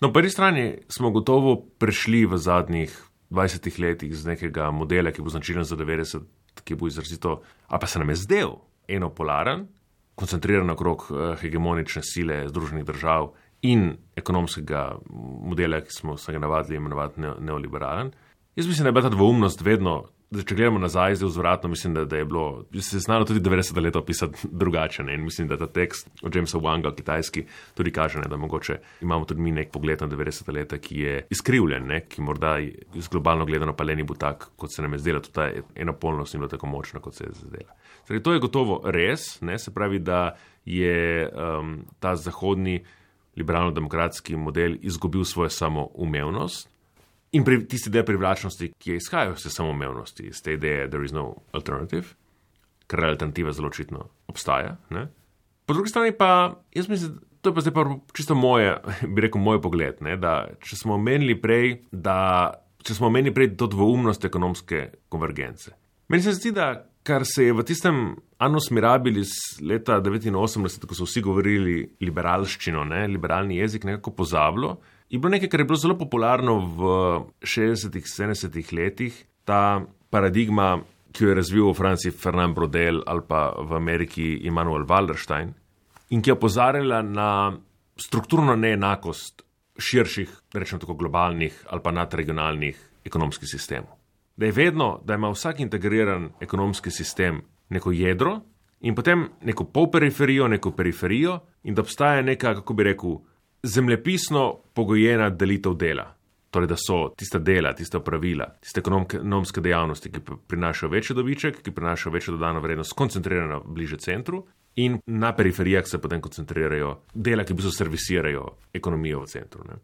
No, po eni strani smo gotovo prišli v zadnjih 20 letih z nekega modela, ki bo značilen za 90, ki bo izrazito, a pa se nam je zdel enopolaren, koncentriran okrog eh, hegemonične sile Združenih držav in ekonomskega modela, ki smo se ga navadili imenovati neoliberalen. Jaz mislim, da je bila ta dvoumnost vedno če gledamo nazaj, zdaj vzvratno, mislim, da, da je bilo, se je znalo tudi 90 let opisati drugače. Ne? In mislim, da ta tekst od Jamesa Wanga, kitajski, tudi kaže, ne? da mogoče imamo tudi mi nek pogled na 90 leta, ki je izkrivljen, ne? ki morda iz globalno gledano pa le ni bil tak, kot se nam je zdelo, tudi ta ena polnost ni bila tako močna, kot se je zdela. Zdaj, to je gotovo res, ne? se pravi, da je um, ta zahodni liberalno-demokratski model izgubil svojo samoumevnost. In pri, tisti del privlačnosti, ki je izhajal iz samoumevnosti, iz te ideje, da je no alternative, ker alternativa zelo očitno obstaja. Ne? Po drugi strani pa jaz mislim, to je pa zdaj pa čisto moje, bi rekel, moj pogled. Ne, da, če smo omenili prej, da če smo omenili prej to dvoumnost ekonomske konvergence. Meni se zdi, da kar se je v tistem Annus Mirabilis leta 1989, ko so vsi govorili liberalščino, ne, liberalni jezik, nekako pozabilo, je bilo nekaj, kar je bilo zelo popularno v 60-ih, 70-ih letih, ta paradigma, ki jo je razvil v Franciji Fernand Brodel ali pa v Ameriki Immanuel Wallerstein, in ki je opozarjala na strukturno neenakost širših, rečemo tako, globalnih ali pa nadregionalnih ekonomskih sistemov. Da je vedno, da ima vsak integriran ekonomski sistem neko jedro in potem neko polperiferijo, neko periferijo, in da obstaja neka, kako bi rekel, zemljepisno pogojena delitev dela. Torej, da so tista dela, tista pravila, tiste ekonomske dejavnosti, ki prinašajo večji dobiček, ki prinašajo večjo dodano vrednost, skoncentrirana bliže centru, in na periferijah se potem koncentrirajo dela, ki v bistvu servisirajo ekonomijo v centru. Ne.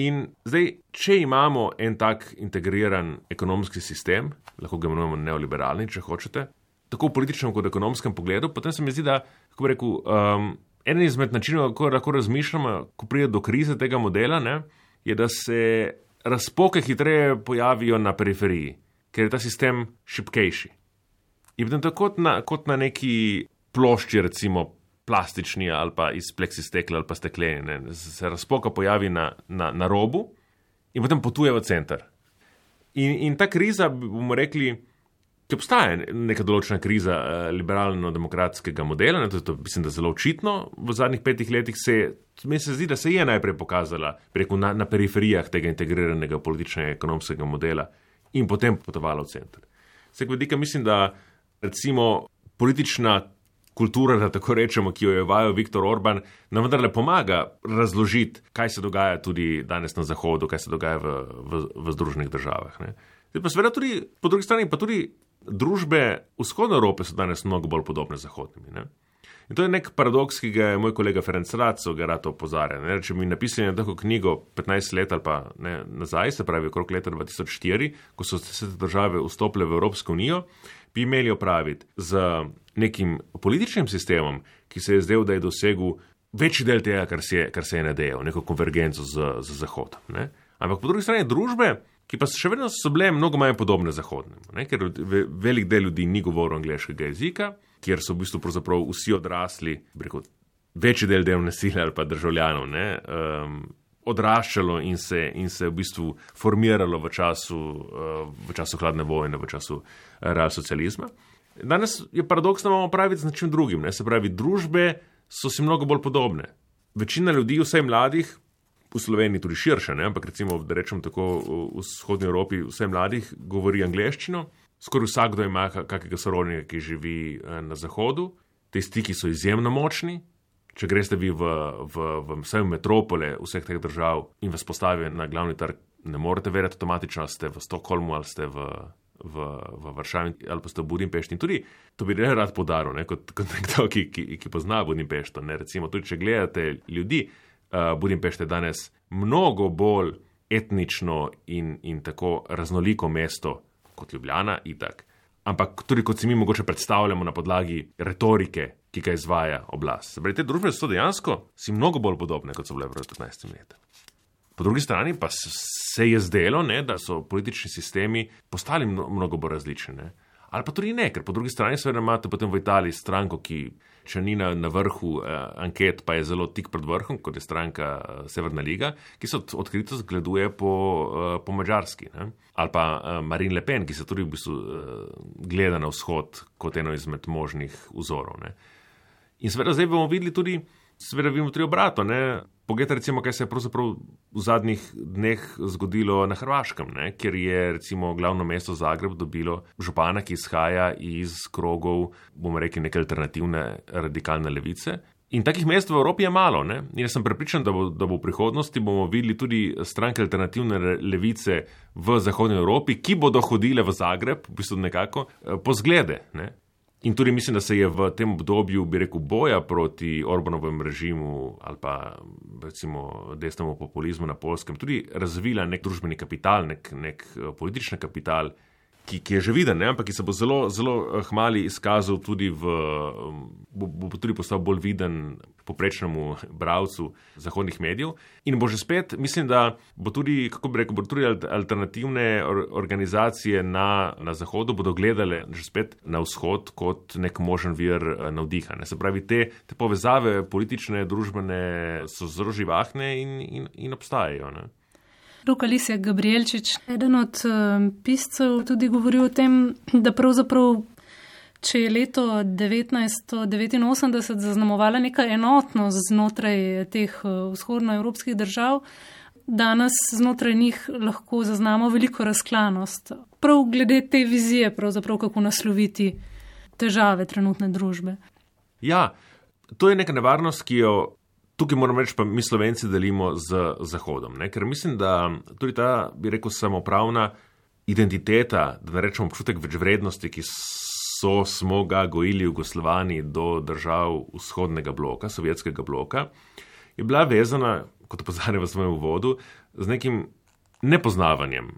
In zdaj, če imamo en tak integriran ekonomski sistem, lahko ga imenujemo neoliberalni, če hočete, tako v političnem kot ekonomskem pogledu, potem se mi zdi, da, kako bi rekel, um, en izmed načinov, kako lahko razmišljamo, ko pride do krize tega modela, ne, je, da se razpoke hitreje pojavijo na periferiji, ker je ta sistem šipkejši. In potem tako kot na, kot na neki plošči, recimo plastični ali pa iz pleksistekla ali pa steklene, se razpoka pojavi na, na, na robu in potem potuje v center. In, in ta kriza, bomo rekli, ki obstaja neka določena kriza eh, liberalno-demokratskega modela, ne, to je to, mislim, da zelo očitno v zadnjih petih letih se, meni se zdi, da se je najprej pokazala preko na, na periferijah tega integriranega političnega ekonomskega modela in potem potovala v center. Se kvedika mislim, da recimo politična kultura, da tako rečemo, ki jo je vajal Viktor Orban, nam vendarle pomaga razložiti, kaj se dogaja tudi danes na Zahodu, kaj se dogaja v, v, v Združenih državah. Ne. Zdaj pa seveda tudi, po drugi strani, pa tudi družbe vzhodne Evrope so danes mnogo bolj podobne zahodnimi. Ne. In to je nek paradoks, ki ga je moj kolega Ferenc Raco rado opozarja. Če mi napisali na tako knjigo 15 let ali pa ne, nazaj, se pravi okrog leta 2004, ko so se te države vstopile v Evropsko unijo, bi imeli opraviti z nekim političnim sistemom, ki se je zdel, da je dosegel večji del tega, kar se je, kar se je nadejal, neko konvergenco z, z Zahodom. Ne? Ampak po drugi strani družbe, ki pa še vedno so bile mnogo manj podobne Zahodnemu, ne? ker velik del ljudi ni govoril angliškega jezika, kjer so v bistvu vsi odrasli, rekel, večji del delovne sile ali pa državljanov. Ne? Um, Odraščalo in se, in se v bistvu formiralo v času, v času hladne vojne, v času realsocializma. Danes je paradoks, da imamo praviti z nečim drugim. Ne? Se pravi, družbe so si mnogo bolj podobne. Večina ljudi, vsaj mladih, v Sloveniji tudi širše, ne? ampak recimo, da rečem tako, v vzhodnji Evropi, vsaj mladih govori angliščino. Skoraj vsakdo ima kakega sorodnika, ki živi eh, na zahodu. Te stiki so izjemno močni. Če greste vi v, v, v vse metropole vseh teh držav in vas postavijo na glavni trg, ne morete verjeti avtomatično, da ste v Stokholmu ali ste v v, v Varšavi ali pa ste v Budimpešti. In tudi to bi rad podaril, ne, kot, kot nekdo, ki, ki, ki pozna Budimpešto. Ne, recimo, tudi če gledate ljudi, Budimpešte je danes mnogo bolj etnično in, in tako raznoliko mesto kot Ljubljana. Itak. Ampak tudi kot si mi mogoče predstavljamo na podlagi retorike, ki ga izvaja oblast. Se pravi, te družbe so dejansko si mnogo bolj podobne, kot so bile pred 15 leti. Po drugi strani pa se je zdelo, ne, da so politični sistemi postali mnogo bolj različni. Ali pa tudi ne, ker po drugi strani seveda imate potem v Italiji stranko, ki če ni na, na vrhu eh, anket, pa je zelo tik pred vrhom, kot je stranka eh, Severna liga, ki se od, odkrito zgleduje po, eh, po mačarski. Ali pa eh, Marine Le Pen, ki se tudi v bistvu eh, gleda na vzhod kot eno izmed možnih vzorov. Ne. In seveda zdaj bomo videli tudi, seveda vidimo tudi obrato. Poglejte, recimo, kaj se je pravzaprav v zadnjih dneh zgodilo na Hrvaškem, ne? kjer je recimo glavno mesto Zagreb dobilo župana, ki izhaja iz krogov, bomo rekli, neke alternativne radikalne levice. In takih mest v Evropi je malo. Ne? Jaz sem prepričan, da bo, da bo v prihodnosti bomo videli tudi stranke alternativne levice v Zahodnji Evropi, ki bodo hodile v Zagreb, v bistvu nekako, eh, po zglede. Ne? In tudi mislim, da se je v tem obdobju, bi rekel, boja proti Orbanovem režimu ali pa recimo desnemu populizmu na polskem tudi razvila nek družbeni kapital, nek, nek eh, politični kapital, ki, ki je že viden, ne? ampak ki se bo zelo, zelo hmali izkazal tudi v, bo, bo tudi postal bolj viden poprečnemu bravcu zahodnih medijev. In bo že spet, mislim, da bo tudi, kako bi rekel, bo tudi alternativne organizacije na, na zahodu bodo gledale že spet na vzhod kot nek možen vir eh, navdiha. Ne? Se pravi, te, te povezave politične, družbene so zelo živahne in, in, in obstajajo. Ne? Rokalisija Gabrielčič, eden od uh, piscev, tudi govori o tem, da pravzaprav, če je leto 1989 zaznamovala neka enotnost znotraj teh uh, vzhodnoevropskih držav, danes znotraj njih lahko zaznamo veliko razklanost. Prav glede te vizije, kako nasloviti težave trenutne družbe. Ja, to je neka nevarnost, ki jo Tukaj moram reči, pa mi slovenci delimo z Zahodom. Ne? Ker mislim, da tudi ta, bi rekel, samopravna identiteta, da ne rečemo občutek več vrednosti, ki so smo ga gojili v Jugoslaviji do držav vzhodnega bloka, sovjetskega bloka, je bila vezana, kot opozarjam v svojem uvodu, z nekim nepoznavanjem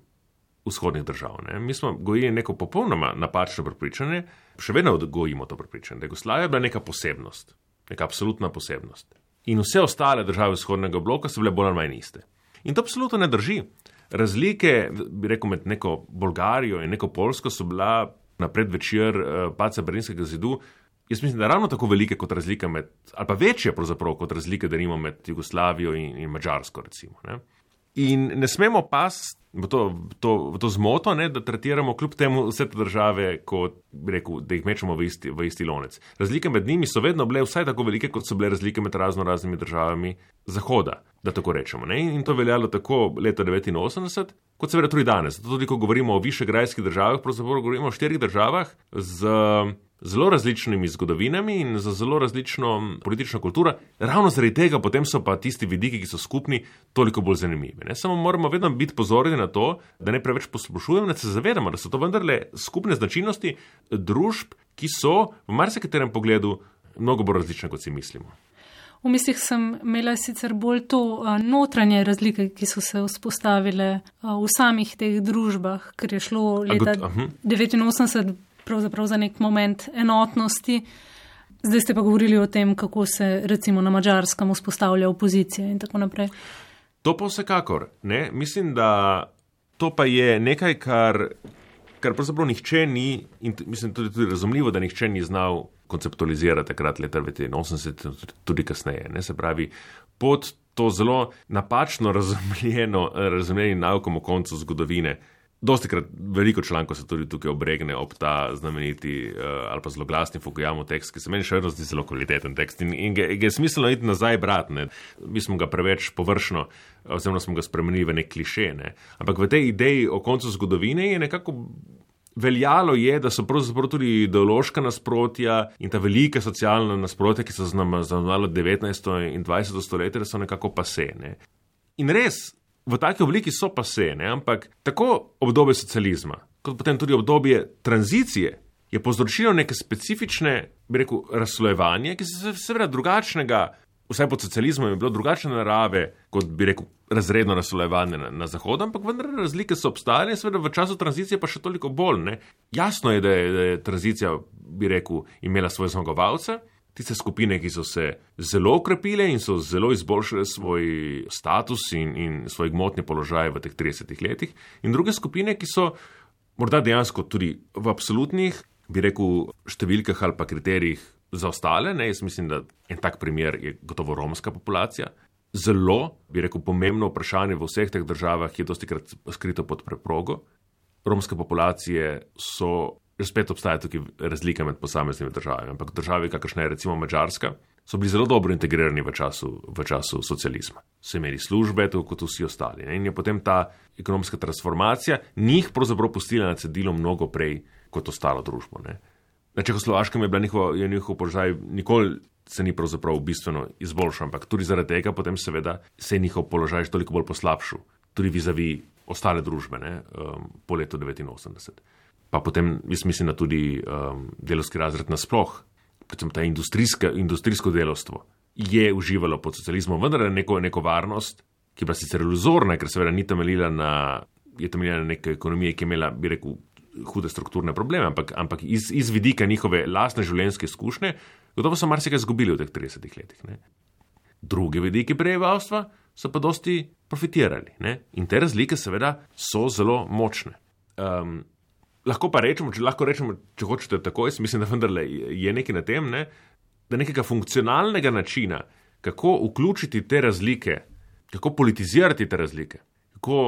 vzhodnih držav. Ne? Mi smo gojili neko popolnoma napačno prepričanje, še vedno gojimo to prepričanje, da je Jugoslavija bila neka posebnost, neka absolutna posebnost in vse ostale države vzhodnega bloka so bile bolj ali manj iste. In to absolutno ne drži. Razlike, bi rekel, med neko Bolgarijo in neko Polsko so bila na predvečer uh, paca Berlinskega zidu. Jaz mislim, da ravno tako velike kot razlike med, ali pa večje pravzaprav kot razlike, da imamo med Jugoslavijo in, in Mačarsko, recimo. Ne? In ne smemo pas v to, to, to zmoto, ne, da tretiramo kljub temu vse te države, kot rekel, da jih mečemo v isti, v isti lonec. Razlike med njimi so vedno bile vsaj tako velike, kot so bile razlike med razno raznimi državami Zahoda, da tako rečemo. Ne. In to veljalo tako leta 1989, kot seveda tudi danes. Zato tudi, ko govorimo o višegrajskih državah, pravzaprav govorimo o štirih državah z zelo različnimi zgodovinami in za zelo različno politično kulturo. Ravno zaradi tega potem so pa tisti vidiki, ki so skupni, toliko bolj zanimivi. Ne? Samo moramo vedno biti pozorni na to, da ne preveč poslušujemo, da se zavedamo, da so to vendarle skupne značilnosti družb, ki so v marsikaterem pogledu mnogo bolj različne, kot si mislimo. V mislih sem imela sicer bolj to notranje razlike, ki so se vzpostavile v samih teh družbah, ker je šlo leta 1989 pravzaprav za nek moment enotnosti. Zdaj ste pa govorili o tem, kako se recimo na mačarskem vzpostavlja opozicija in tako naprej. To pa vsekakor. Ne? Mislim, da to pa je nekaj, kar, kar pravzaprav nihče ni, in mislim tudi, tudi razumljivo, da nihče ni znal konceptualizirati takrat leta 1980, tudi kasneje. Ne? Se pravi, pod to zelo napačno razumljeno, razumljeni naukom o koncu zgodovine, Dosti krat, veliko člankov se tudi tukaj obregne ob ta znameniti uh, ali pa zelo glasni Fukuyamo tekst, ki se meni še vedno zdi zelo kvaliteten tekst in, in ga je smiselno iti nazaj brat. Ne. Mi smo ga preveč površno, oziroma smo ga spremenili v nek kliše. Ne. Ampak v tej ideji o koncu zgodovine je nekako. Veljalo je, da so pravzaprav tudi ideološka nasprotja in ta velika socialna nasprotja, ki so zaznamovali 19. in 20. stoletje, so nekako pasene. In res, v taki obliki so pa se, ne? ampak tako obdobje socializma, kot potem tudi obdobje tranzicije, je povzročilo neke specifične, bi rekel, razslojevanje, ki se seveda drugačnega, vsaj pod socializmom je bilo drugačne narave, kot bi rekel, razredno razslojevanje na, na zahodu, ampak vendar razlike so obstajale in seveda v času tranzicije pa še toliko bolj. Ne? Jasno je, da je, da je tranzicija, bi rekel, imela svoje zmagovalce tiste skupine, ki so se zelo ukrepile in so zelo izboljšale svoj status in, in svoj gmotni položaj v teh 30 letih, in druge skupine, ki so morda dejansko tudi v absolutnih, bi rekel, številkah ali pa kriterijih zaostale. Ne? Jaz mislim, da en tak primer je gotovo romska populacija. Zelo, bi rekel, pomembno vprašanje v vseh teh državah je dosti krat skrito pod preprogo. Romske populacije so spet obstaja tukaj razlika med posameznimi državami. Ampak države, kakršne je recimo Mačarska, so bili zelo dobro integrirani v času, v času socializma. So imeli službe, tako kot vsi ostali. Ne? In je potem ta ekonomska transformacija njih pravzaprav pustila na cedilu mnogo prej kot ostalo družbo. Ne? Na Čehoslovaškem je njihov, njihov položaj nikoli. Se ni pravzaprav bistveno izboljšal, ampak tudi zaradi tega potem seveda se je njihov položaj še toliko bolj poslabšal, tudi vizavi ostale družbe ne, um, po letu 1989 pa potem, jaz mislim, da tudi um, delovski razred nasploh, predvsem ta industrijsko delovstvo, je uživalo pod socializmom, vendar je neko, neko varnost, ki pa sicer iluzorna, ker seveda ni temeljila na, je temeljila na neki ekonomiji, ki je imela, bi rekel, hude strukturne probleme, ampak, ampak iz, iz vidika njihove lastne življenjske izkušnje, gotovo so marsikaj izgubili v teh 30 letih. Ne. Druge vidiki prebivalstva so pa dosti profitirali. Ne. In te razlike, seveda, so zelo močne. Um, lahko pa rečemo, če, lahko rečemo, če hočete tako, jaz mislim, da vendarle je nekaj na tem, ne, da nekega funkcionalnega načina, kako vključiti te razlike, kako politizirati te razlike, kako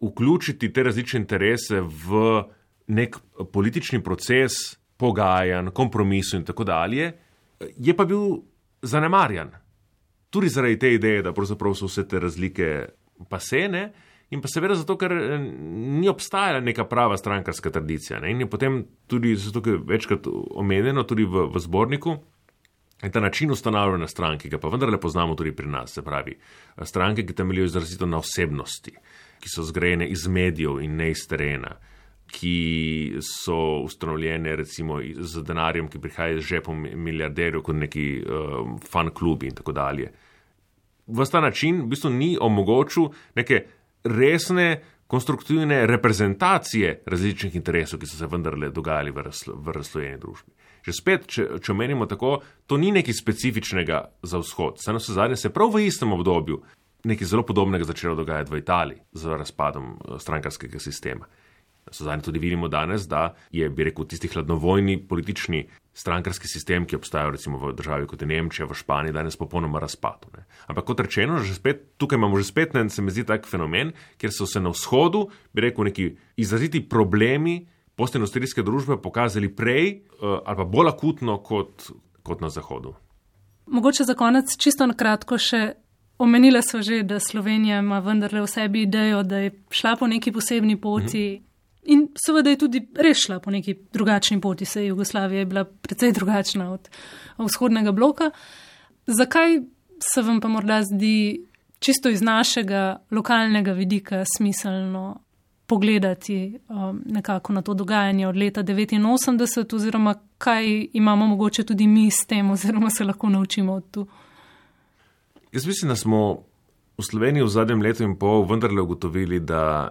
vključiti te različne interese v nek politični proces pogajanj, kompromisov in tako dalje, je pa bil zanemarjan. Tudi zaradi te ideje, da pravzaprav so vse te razlike pasene. In pa seveda zato, ker ni obstajala neka prava strankarska tradicija. Ne? In je potem tudi, zato je večkrat omenjeno tudi v, v zborniku, je ta način ustanavljanja stranke, ki ga pa vendarle poznamo tudi pri nas, se pravi, stranke, ki temeljijo izrazito na osebnosti, ki so zgrajene iz medijev in ne iz terena ki so ustanovljene recimo z denarjem, ki prihaja iz žepom milijarderjev, kot neki uh, fan klubi in tako dalje. V ta način v bistvu ni omogočil neke resne, konstruktivne reprezentacije različnih interesov, ki so se vendarle dogajali v, razlo, v razslojeni družbi. Že spet, če, če menimo tako, to ni nekaj specifičnega za vzhod. Vse na zadnje se prav v istem obdobju nekaj zelo podobnega začelo dogajati v Italiji z razpadom eh, strankarskega sistema. Zadnji tudi vidimo danes, da je, bi rekel, tisti hladnovojni politični strankarski sistem, ki obstaja recimo v državi kot je Nemčija, v Španiji, danes popolnoma razpadel. Ampak kot rečeno, spet, tukaj imamo že spet en, se mi zdi, tak fenomen, kjer so se na vzhodu, bi rekel, neki izraziti problemi postindustrijske družbe pokazali prej uh, ali pa bolj akutno kot, kot na zahodu. Mogoče za konec čisto na kratko še. Omenila so že, da Slovenija ima vendarle v sebi idejo, da je šla po neki posebni poti, -hmm. In seveda je tudi res šla po neki drugačni poti, sej Jugoslavija je bila precej drugačna od vzhodnega bloka. Zakaj se vam pa morda zdi čisto iz našega lokalnega vidika smiselno pogledati um, nekako na to dogajanje od leta 89, oziroma kaj imamo mogoče tudi mi s tem, oziroma se lahko naučimo od tu? Jaz mislim, da smo v Sloveniji v zadnjem letu in pol vendarle ugotovili, da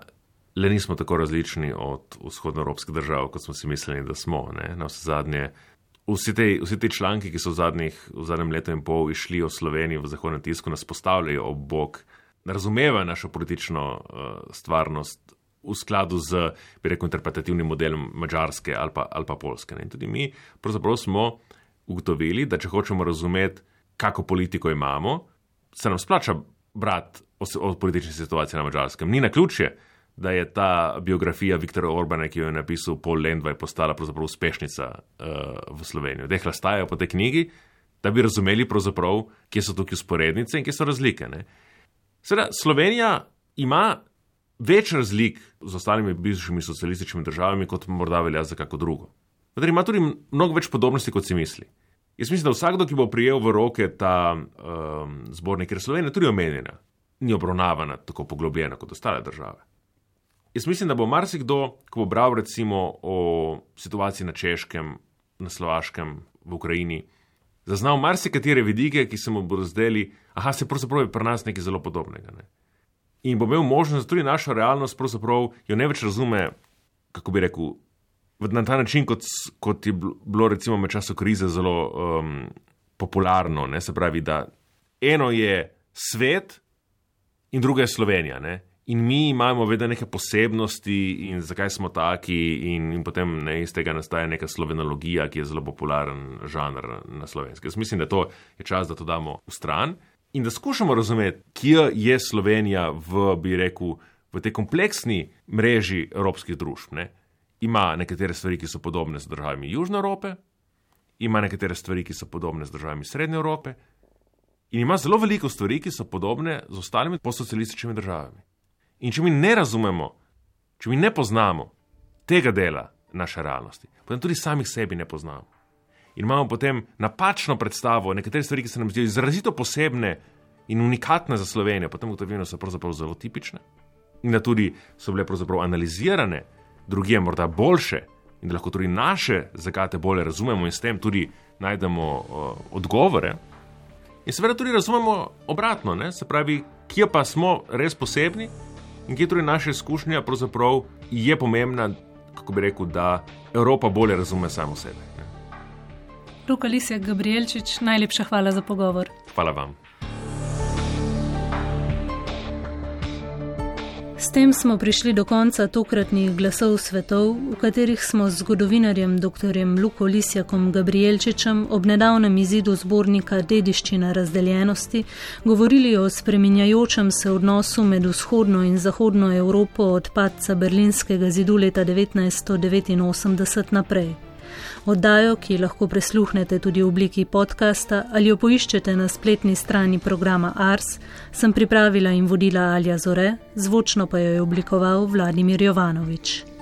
le nismo tako različni od vzhodnoevropskih držav, kot smo si mislili, da smo. Ne? Na vse zadnje, vsi te, vsi te članki, ki so v, zadnjih, v zadnjem letu in pol išli o Sloveniji v zahodnem tisku, nas postavljajo ob bok, razumevajo našo politično uh, stvarnost v skladu z, bi rekel, interpretativnim modelom mačarske ali pa, ali pa polske. Ne? In tudi mi pravzaprav smo ugotovili, da če hočemo razumeti, kako politiko imamo, se nam splača brati o, o politični situaciji na mačarskem. Ni na ključje, da je ta biografija Viktora Orbana, ki jo je napisal Paul Lendvaj, postala pravzaprav uspešnica uh, v Sloveniji. Da jih lastajajo po tej knjigi, da bi razumeli pravzaprav, kje so tukaj usporednice in kje so razlike. Seveda, Slovenija ima več razlik z ostalimi bivšimi socialističnimi državami, kot morda velja za kako drugo. Vendar ima tudi mnogo več podobnosti, kot si misli. Jaz mislim, da vsakdo, ki bo prijel v roke ta um, zbornik, ker Slovenija tudi omenjena, ni obravnavana tako poglobljena kot ostale države. Jaz mislim, da bo marsikdo, ko bo bral recimo o situaciji na Češkem, na Slovaškem, v Ukrajini, zaznal marsikatere vidike, ki se mu bodo zdeli, aha, se pravzaprav je pri nas nekaj zelo podobnega. Ne? In bo imel možnost, da tudi našo realnost pravzaprav jo ne več razume, kako bi rekel, na ta način, kot, kot je bilo recimo med časom krize zelo um, popularno. Ne? Se pravi, da eno je svet in druga je Slovenija. Ne? In mi imamo vedno neke posebnosti in zakaj smo taki, in, in potem ne, iz tega nastaja neka slovenologija, ki je zelo popularen žanr na slovenski. Jaz mislim, da to je čas, da to damo v stran in da skušamo razumeti, kje je Slovenija v, bi rekel, v tej kompleksni mreži evropskih družb. Ne. Ima nekatere stvari, ki so podobne z državami Južne Evrope, ima nekatere stvari, ki so podobne z državami Srednje Evrope. In ima zelo veliko stvari, ki so podobne z ostalimi postsocialističnimi državami. In če mi ne razumemo, če mi ne poznamo tega dela naše realnosti, potem tudi samih sebi ne poznamo. In imamo potem napačno predstavo o nekaterih stvarih, ki se nam zdijo izrazito posebne in unikatne za Slovenijo, potem ugotovimo, da so pravzaprav zelo tipične in da tudi so bile pravzaprav analizirane, druge morda boljše in da lahko tudi naše zagate bolje razumemo in s tem tudi najdemo uh, odgovore. In seveda tudi razumemo obratno, ne? se pravi, kje pa smo res posebni in kje torej naša izkušnja je pomembna kako bi rekel, da Evropa bolje razume samo sebe. Luka Lisija Gabrielčič, najlepša hvala za pogovor. Hvala vam. S tem smo prišli do konca tokratnih glasov svetov, v katerih smo z zgodovinarjem dr. Luko Lisjakom Gabrielčičem ob nedavnem izidu zbornika Dediščina razdeljenosti govorili o spreminjajočem se odnosu med vzhodno in zahodno Evropo od padca berlinskega zidu leta 1989 naprej. Oddajo, ki lahko presluhnete tudi v obliki podcasta ali jo poiščete na spletni strani programa Ars, sem pripravila in vodila Alja Zore, zvočno pa jo je oblikoval Vladimir Jovanovič.